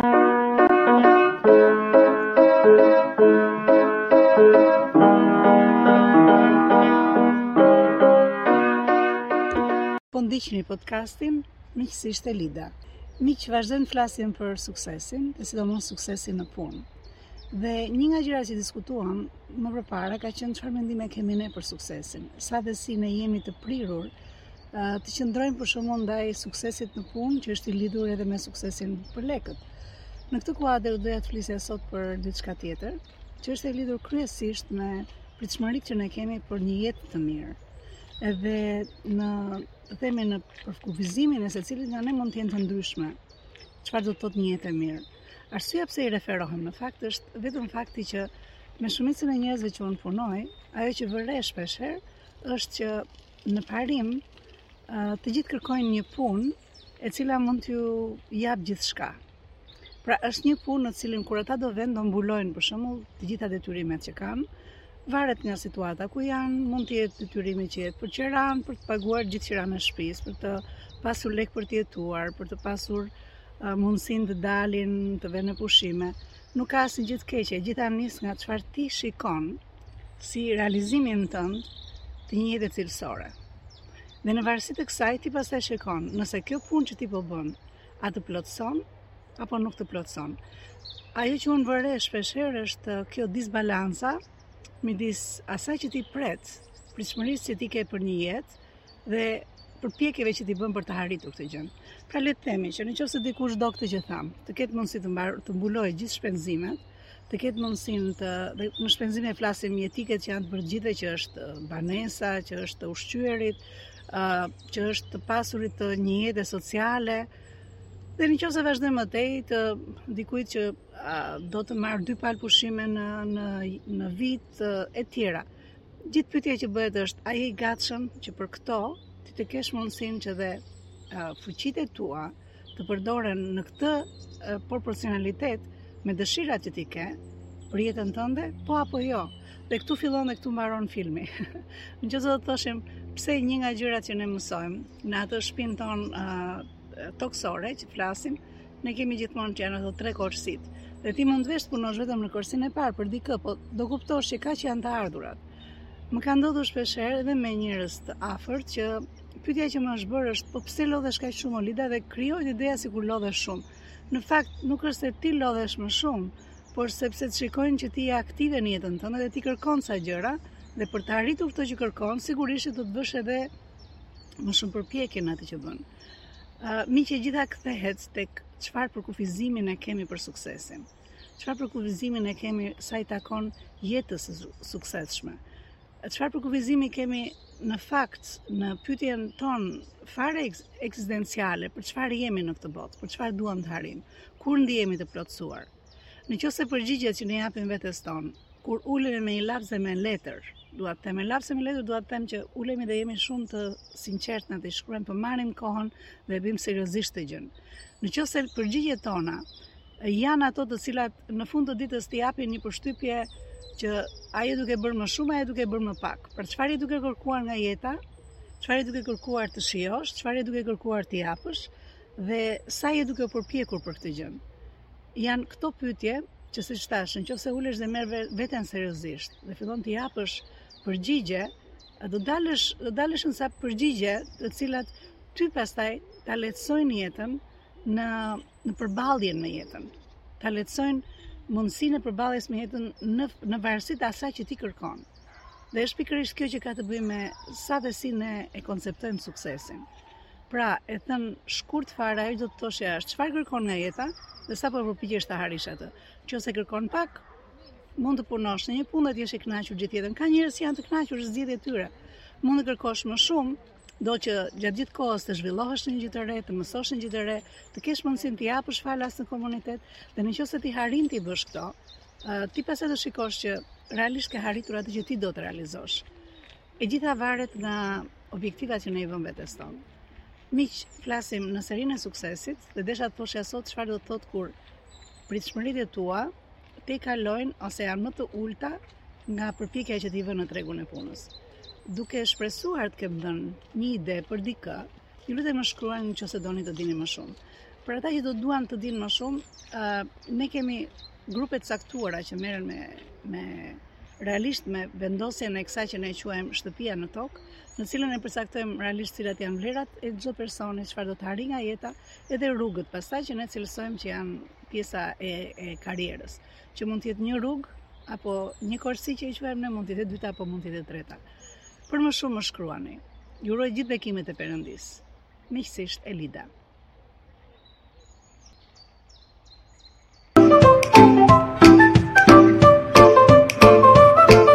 Po ndiqni podcastin Miqësisht Elida. Miq, vazhdojmë të flasim për suksesin, dhe sidomos suksesin në punë. Dhe një nga gjërat që diskutuam më përpara ka qenë çfarë mendime kemi ne për suksesin, sa dhe si ne jemi të prirur të qëndrojmë për shembull ndaj suksesit në punë, që është i lidhur edhe me suksesin për lekët. Në këtë kuadër doja të flisja sot për diçka tjetër, që është e lidhur kryesisht me pritshmëritë që ne kemi për një jetë të mirë. Edhe le të themi në përkufizimin e secilit nga ne mund të jenë të ndryshme. Çfarë do të thotë një jetë e mirë? Arsyeja pse i referohem në fakt është vetëm fakti që me shumicën e njerëzve që unë punoj, ajo që vë re shpeshherë është që Në parim, të gjithë kërkojnë një punë e cila mund t'u japë gjithçka. Pra është një punë në të cilën kur ata do venë do mbulojnë për shembull të gjitha detyrimet që kanë, varet nga situata ku janë, mund të jetë detyrimi që të jetë për qeranë, për të paguar gjithë qeranë e shtëpisë, për të pasur lek për të jetuar, për të pasur mundësinë të dalin të venë pushime. Nuk ka asnjë gjë të keqe, gjithë nis nga çfarë ti shikon si realizimin tënd të një jete cilësore. Dhe në varësi të kësaj ti pastaj shikon nëse kjo punë që ti po bën a të plotëson apo nuk të plotëson. Ajo që unë vë re shpesh herë është kjo disbalanca midis asaj që ti pret, pritshmërisë që ti ke për një jetë dhe përpjekjeve që ti bën për të arritur këtë gjë. Pra le të themi që nëse dikush do këtë që thamë, të ketë mundësi të mbar të mbulojë gjithë shpenzimet, të ketë mundësinë të, dhe në shpenzimet flasim jetike që janë për të gjithë që është banesa, që është të ushqyerit, që është të pasurit të një jetë sociale, dhe në qoftë se vazhdojmë më tej të dikujt që do të marrë dy palë pushime në, në, në vit e tjera. Gjithë pyetja që bëhet është, a je i gatshëm që për këto, ti të kesh mundësinë që dhe fuqitë e tua, uh, të përdoren në këtë proporcionalitet me dëshirat që ti ke për jetën tënde, po apo jo. Dhe këtu fillon dhe këtu mbaron filmi. në qoftë se do thoshim, sepse një nga gjërat që ne mësojmë, në atë shpinë tonë uh, tokësore që flasim, ne kemi gjithmonë që janë ato tre korsitë. Dhe ti mund të vesh të punosh vetëm në korsinë e parë për dikë, po do kuptosh që kaq janë të ardhurat. Më ka ndodhur shpeshherë edhe me njerëz të afërt që Pyetja që më është bërë është po pse lodhesh kaq shumë Elida dhe krijohet ideja sikur lodhesh shumë. Në fakt nuk është se ti lodhesh më shumë, por sepse të shikojnë që ti je aktive në jetën tënde dhe ti kërkon ca gjëra dhe për të arritur këto që kërkon, sigurisht që do të bësh edhe më shumë përpjekje në atë që bën. Ë uh, miq e gjitha kthehet tek çfarë përkufizimi ne kemi për suksesin. Çfarë përkufizimi ne kemi sa i takon jetës së suksesshme. Çfarë përkufizimi kemi në fakt në pyetjen tonë fare ekzistenciale, për çfarë jemi në këtë botë, për çfarë duam të arrijmë, kur ndihemi të plotësuar. Në qoftë se përgjigjet që ne i japim vetes tonë, kur ulemi me një laps e me letër, dua të them, laps e me letër dua të them që ulemi dhe jemi shumë të sinqertë në atë që shkruajmë, po marrim kohën dhe e bëjmë seriozisht këtë gjënë. Në qoftë se përgjigjet tona janë ato të cilat në fund të ditës të japin një përshtypje që a je duke bërë më shumë, a je duke bërë më pak. Për çfarë je duke kërkuar nga jeta, çfarë je duke kërkuar të shijosh, çfarë je duke kërkuar të japësh dhe sa je duke u përpjekur për këtë gjë. Janë këto pyetje që siç thashë, nëse ulesh dhe merr veten seriozisht dhe fillon të japësh përgjigje, do dalësh do dalësh në ca përgjigje, të cilat ty pastaj ta lehtësojnë jetën në në përballjen me jetën. Ta lehtësojnë mundësinë e përballjes me jetën në në varësi të asaj që ti kërkon. Dhe është pikërisht kjo që ka të bëjë me sa dhe si ne e konceptojmë suksesin. Pra, e thënë shkurt fare ajo që do të thoshja është çfarë kërkon nga jeta dhe sa po përpiqesh ta arrish atë. Nëse kërkon pak, mund të punosh në një punë dhe të jesh i kënaqur gjithë jetën. Ka njerëz që janë të kënaqur me zgjedhjet e tyre. Mund të kërkosh më shumë, do që gjatë gjithë kohës të zhvillohesh në një gjë të re, të mësosh një gjë të re, të kesh mundësinë të japësh falas në komunitet dhe në qoftë se ti arrin t'i bësh këto, ti pastaj do shikosh që realisht ke arritur atë që ti do të realizosh. E gjitha varet nga objektivat që ne i vëmë vetes tonë. Miq, flasim në serinë e suksesit dhe desha të thoshja sot çfarë do të thotë kur pritshmëritë e tua tejkalojnë ose janë më të ulta nga përpjekja që ti vë në tregun e punës. Duke shpresuar të kem dhënë një ide për dikë, ju lutem më shkruani nëse doni të dini më shumë. Për ata që do duan të dinë më shumë, ë uh, ne kemi grupe të caktuara që merren me me realisht me vendosjen e kësaj që ne quajmë shtëpia në tokë, në të cilën e përcaktojmë realisht cilat janë vlerat e çdo personi, çfarë do të arrijë nga jeta, edhe rrugët pastaj që ne cilësojmë që janë pjesa e e karrierës, që mund të jetë një rrugë apo një korsi që e quajmë ne mund të jetë e dyta apo mund të jetë e treta. Për më shumë më shkruani. Ju uroj gjithë bekimet e Perëndisë. Miqësisht Elida.